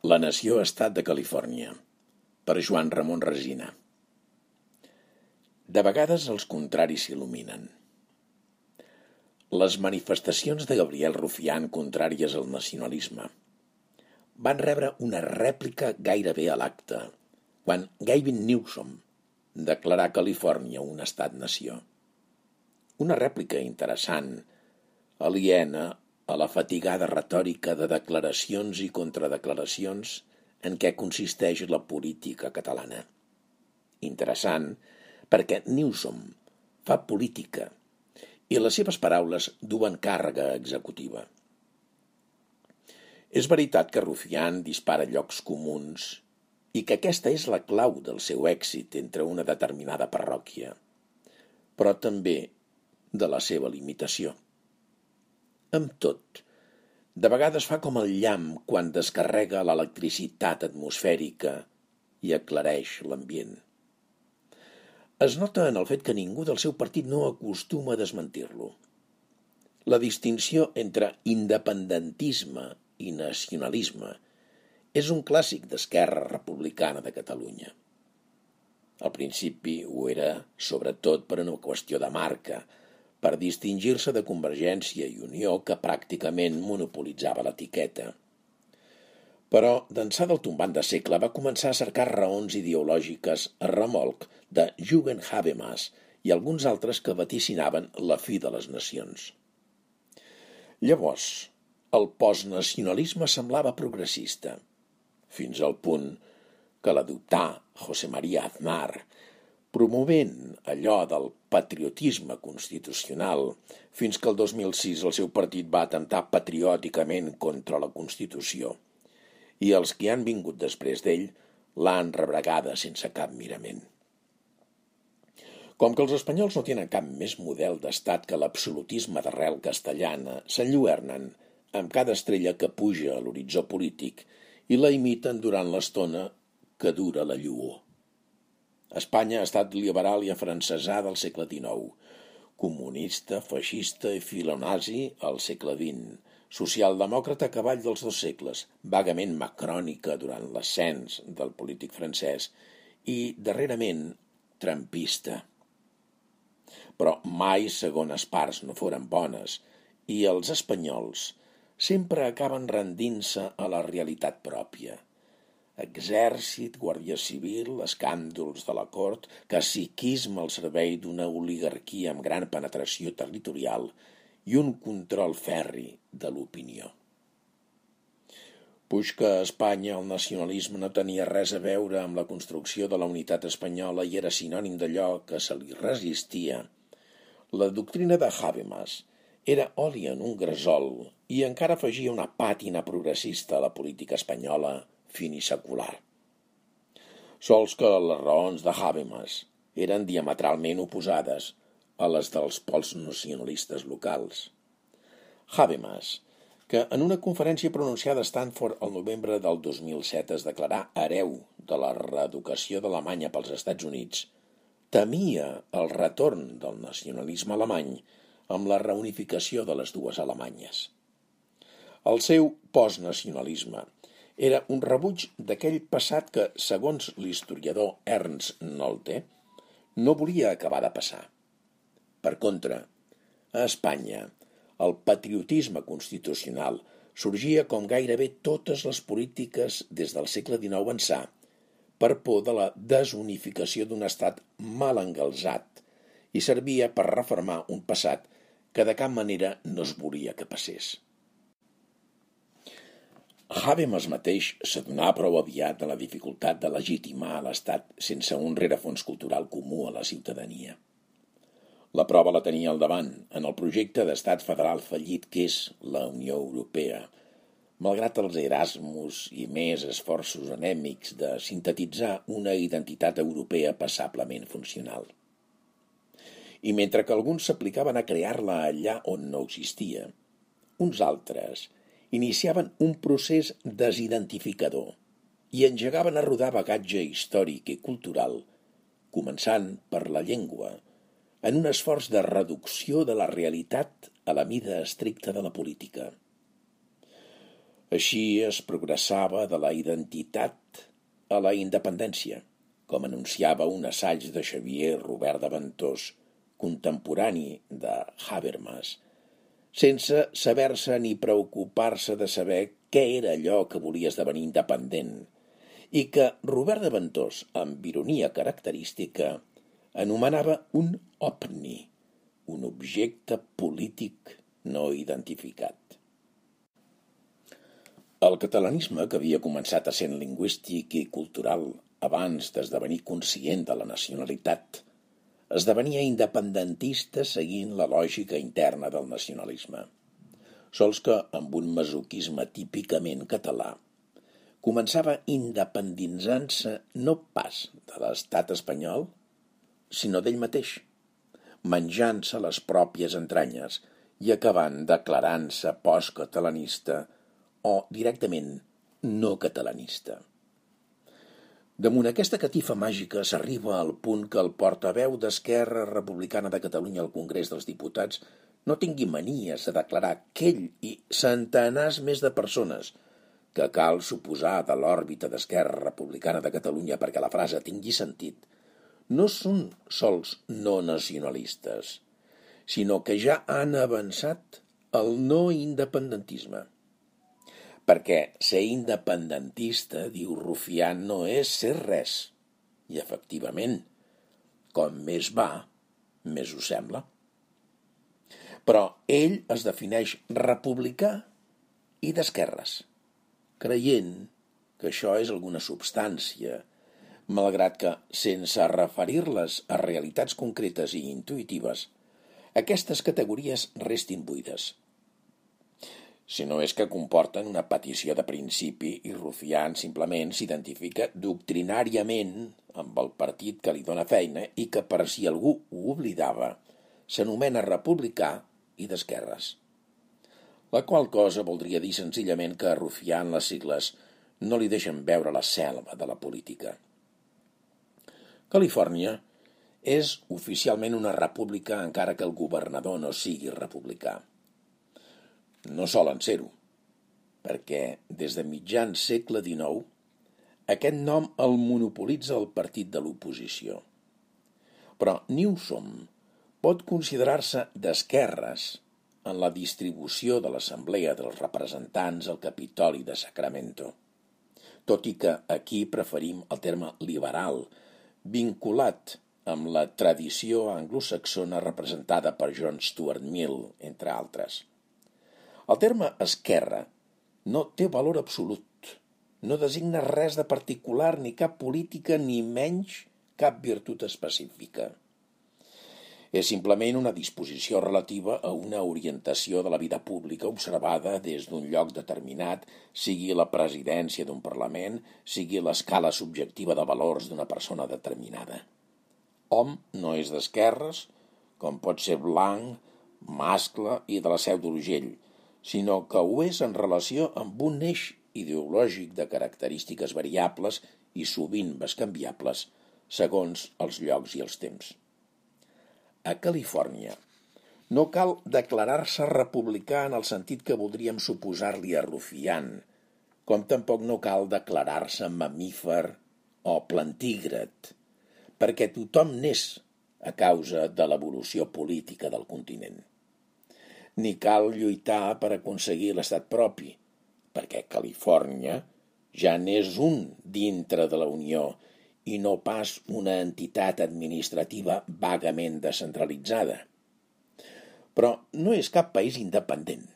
La nació-estat de Califòrnia, per Joan Ramon Resina. De vegades els contraris s'il·luminen. Les manifestacions de Gabriel Rufián contràries al nacionalisme van rebre una rèplica gairebé a l'acte quan Gavin Newsom declarà Califòrnia un estat-nació. Una rèplica interessant, aliena a la fatigada retòrica de declaracions i contradeclaracions en què consisteix la política catalana. Interessant perquè Newsom fa política i les seves paraules duen càrrega executiva. És veritat que Rufián dispara llocs comuns i que aquesta és la clau del seu èxit entre una determinada parròquia, però també de la seva limitació. Amb tot, de vegades fa com el llamp quan descarrega l'electricitat atmosfèrica i aclareix l'ambient. Es nota en el fet que ningú del seu partit no acostuma a desmentir-lo. La distinció entre independentisme i nacionalisme és un clàssic d'Esquerra Republicana de Catalunya. Al principi ho era, sobretot per una qüestió de marca, per distingir-se de Convergència i Unió, que pràcticament monopolitzava l'etiqueta. Però, d'ençà del tombant de segle, va començar a cercar raons ideològiques a remolc de Jürgen Habermas i alguns altres que vaticinaven la fi de les nacions. Llavors, el postnacionalisme semblava progressista, fins al punt que l'adoptà José María Aznar promovent allò del patriotisme constitucional, fins que el 2006 el seu partit va atemptar patriòticament contra la Constitució, i els que han vingut després d'ell l'han rebregada sense cap mirament. Com que els espanyols no tenen cap més model d'estat que l'absolutisme d'arrel castellana, s'enlluernen amb cada estrella que puja a l'horitzó polític i la imiten durant l'estona que dura la lluor. Espanya ha estat liberal i afrancesada al segle XIX, comunista, feixista i filonazi al segle XX, socialdemòcrata a cavall dels dos segles, vagament macrònica durant l'ascens del polític francès. I, darrerament, trampista. Però mai segones parts no foren bones. I els espanyols sempre acaben rendint-se a la realitat pròpia – exèrcit, guàrdia civil, escàndols de la cort, caciquisme al servei d'una oligarquia amb gran penetració territorial i un control ferri de l'opinió. Puix que a Espanya el nacionalisme no tenia res a veure amb la construcció de la unitat espanyola i era sinònim d'allò que se li resistia, la doctrina de Habermas era oli en un gresol i encara afegia una pàtina progressista a la política espanyola finissecular. Sols que les raons de Habermas eren diametralment oposades a les dels pols nacionalistes locals. Habermas, que en una conferència pronunciada a Stanford el novembre del 2007 es declarà hereu de la reeducació d'Alemanya pels Estats Units, temia el retorn del nacionalisme alemany amb la reunificació de les dues Alemanyes. El seu postnacionalisme era un rebuig d'aquell passat que, segons l'historiador Ernst Nolte, no volia acabar de passar. Per contra, a Espanya, el patriotisme constitucional sorgia com gairebé totes les polítiques des del segle XIX ençà, per por de la desunificació d'un estat mal engalzat i servia per reformar un passat que de cap manera no es volia que passés. Habermas mateix s'adonà prou aviat de la dificultat de legitimar l'Estat sense un rerefons cultural comú a la ciutadania. La prova la tenia al davant, en el projecte d'estat federal fallit que és la Unió Europea, malgrat els Erasmus i més esforços anèmics de sintetitzar una identitat europea passablement funcional. I mentre que alguns s'aplicaven a crear-la allà on no existia, uns altres – iniciaven un procés desidentificador i engegaven a rodar bagatge històric i cultural, començant per la llengua, en un esforç de reducció de la realitat a la mida estricta de la política. Així es progressava de la identitat a la independència, com anunciava un assaig de Xavier Robert de Ventós, contemporani de Habermas, sense saber-se ni preocupar-se de saber què era allò que volia esdevenir independent, i que Robert de Ventós, amb ironia característica, anomenava un opni, un objecte polític no identificat. El catalanisme, que havia començat a ser lingüístic i cultural abans d'esdevenir conscient de la nacionalitat, esdevenia independentista seguint la lògica interna del nacionalisme. Sols que, amb un masoquisme típicament català, començava independitzant-se no pas de l'estat espanyol, sinó d'ell mateix, menjant-se les pròpies entranyes i acabant declarant-se postcatalanista o directament no catalanista. Damunt aquesta catifa màgica s'arriba al punt que el portaveu d'Esquerra Republicana de Catalunya al Congrés dels Diputats no tingui manies de declarar que ell i centenars més de persones que cal suposar de l'òrbita d'Esquerra Republicana de Catalunya perquè la frase tingui sentit, no són sols no nacionalistes, sinó que ja han avançat el no independentisme. Perquè ser independentista, diu Rufián, no és ser res. I efectivament, com més va, més ho sembla. Però ell es defineix republicà i d'esquerres, creient que això és alguna substància, malgrat que, sense referir-les a realitats concretes i intuïtives, aquestes categories restin buides si no és que comporten una petició de principi i Rufián simplement s'identifica doctrinàriament amb el partit que li dóna feina i que, per si algú ho oblidava, s'anomena republicà i d'esquerres. La qual cosa voldria dir senzillament que a Rufián les sigles no li deixen veure la selva de la política. Califòrnia és oficialment una república encara que el governador no sigui republicà no solen ser-ho, perquè des de mitjan segle XIX aquest nom el monopolitza el partit de l'oposició. Però Newsom pot considerar-se d'esquerres en la distribució de l'Assemblea dels Representants al Capitoli de Sacramento, tot i que aquí preferim el terme liberal, vinculat amb la tradició anglosaxona representada per John Stuart Mill, entre altres. El terme esquerra no té valor absolut, no designa res de particular ni cap política ni menys cap virtut específica. És simplement una disposició relativa a una orientació de la vida pública observada des d'un lloc determinat, sigui la presidència d'un Parlament, sigui l'escala subjectiva de valors d'una persona determinada. Hom no és d'esquerres, com pot ser blanc, mascle i de la seu d'Urgell, sinó que ho és en relació amb un eix ideològic de característiques variables i sovint bescanviables segons els llocs i els temps. A Califòrnia no cal declarar-se republicà en el sentit que voldríem suposar-li a Rufián, com tampoc no cal declarar-se mamífer o plantígrat, perquè tothom n'és a causa de l'evolució política del continent ni cal lluitar per aconseguir l'estat propi, perquè Califòrnia ja n'és un dintre de la Unió i no pas una entitat administrativa vagament descentralitzada. Però no és cap país independent,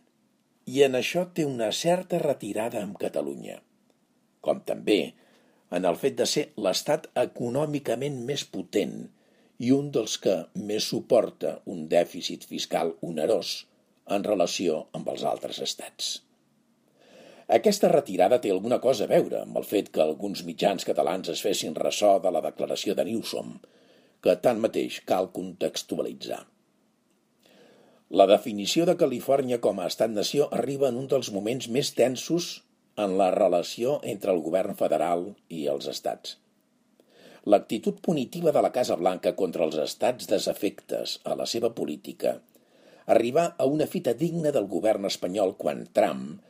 i en això té una certa retirada amb Catalunya, com també en el fet de ser l'estat econòmicament més potent i un dels que més suporta un dèficit fiscal onerós, en relació amb els altres estats. Aquesta retirada té alguna cosa a veure amb el fet que alguns mitjans catalans es fessin ressò de la declaració de Newsom, que tanmateix cal contextualitzar. La definició de Califòrnia com a estat-nació arriba en un dels moments més tensos en la relació entre el govern federal i els estats. L'actitud punitiva de la Casa Blanca contra els estats desafectes a la seva política arribar a una fita digna del govern espanyol quan Trump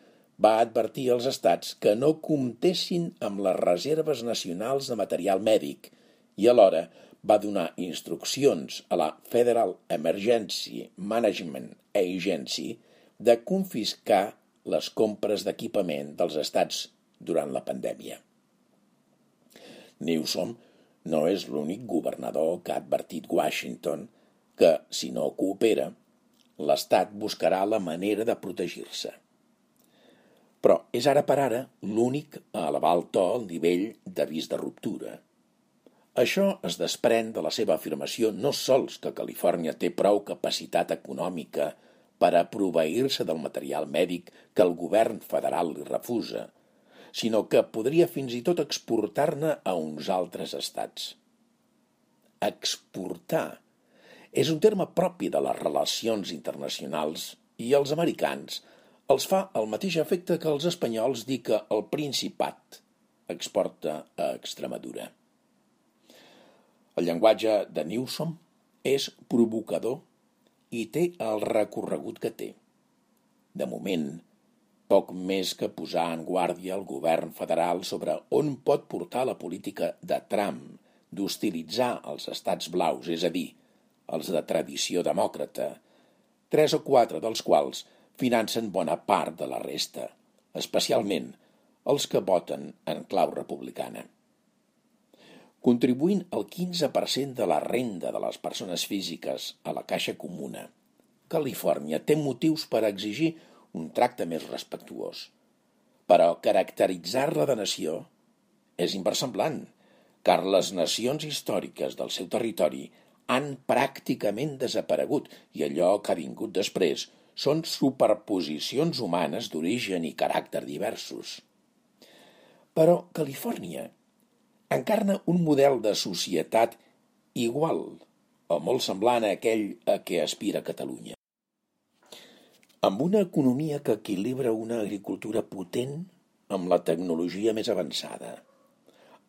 va advertir als estats que no comptessin amb les reserves nacionals de material mèdic i alhora va donar instruccions a la Federal Emergency Management Agency de confiscar les compres d'equipament dels estats durant la pandèmia. Newsom no és l'únic governador que ha advertit Washington que, si no coopera, l'Estat buscarà la manera de protegir-se. Però és ara per ara l'únic a elevar el to al nivell d'avís de ruptura. Això es desprèn de la seva afirmació no sols que Califòrnia té prou capacitat econòmica per a proveir-se del material mèdic que el govern federal li refusa, sinó que podria fins i tot exportar-ne a uns altres estats. Exportar és un terme propi de les relacions internacionals i els americans els fa el mateix efecte que els espanyols dir que el Principat exporta a Extremadura. El llenguatge de Newsom és provocador i té el recorregut que té. De moment, poc més que posar en guàrdia el govern federal sobre on pot portar la política de Trump d'hostilitzar els estats blaus, és a dir, els de tradició demòcrata, tres o quatre dels quals financen bona part de la resta, especialment els que voten en clau republicana. Contribuint el 15% de la renda de les persones físiques a la caixa comuna, Califòrnia té motius per exigir un tracte més respectuós. Però caracteritzar-la de nació és inversemblant, car les nacions històriques del seu territori han pràcticament desaparegut i allò que ha vingut després són superposicions humanes d'origen i caràcter diversos. Però Califòrnia encarna un model de societat igual o molt semblant a aquell a què aspira Catalunya. Amb una economia que equilibra una agricultura potent amb la tecnologia més avançada.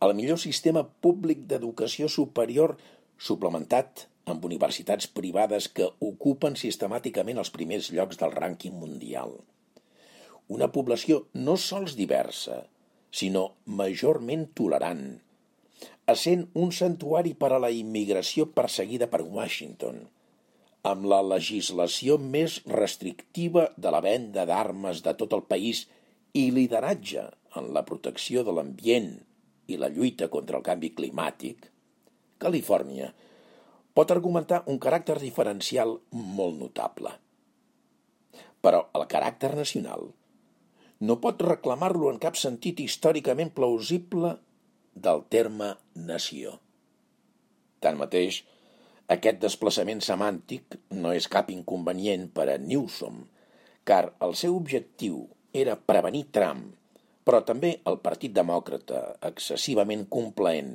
El millor sistema públic d'educació superior suplementat amb universitats privades que ocupen sistemàticament els primers llocs del rànquing mundial. Una població no sols diversa, sinó majorment tolerant, essent un santuari per a la immigració perseguida per Washington – amb la legislació més restrictiva de la venda d'armes de tot el país i lideratge en la protecció de l'ambient i la lluita contra el canvi climàtic, Califòrnia pot argumentar un caràcter diferencial molt notable. Però el caràcter nacional no pot reclamar-lo en cap sentit històricament plausible del terme nació. Tanmateix, aquest desplaçament semàntic no és cap inconvenient per a Newsom, car el seu objectiu era prevenir Trump, però també el Partit Demòcrata, excessivament complaent,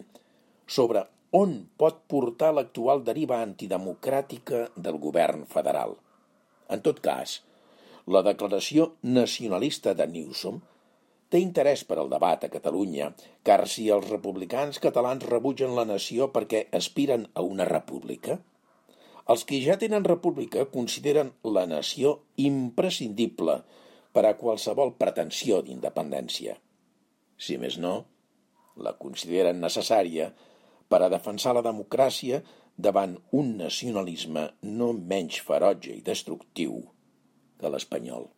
sobre on pot portar l'actual deriva antidemocràtica del govern federal. En tot cas, la declaració nacionalista de Newsom té interès per al debat a Catalunya, car si els republicans catalans rebutgen la nació perquè aspiren a una república, els que ja tenen república consideren la nació imprescindible per a qualsevol pretensió d'independència. Si més no, la consideren necessària per a defensar la democràcia davant un nacionalisme no menys ferotge i destructiu que l'espanyol.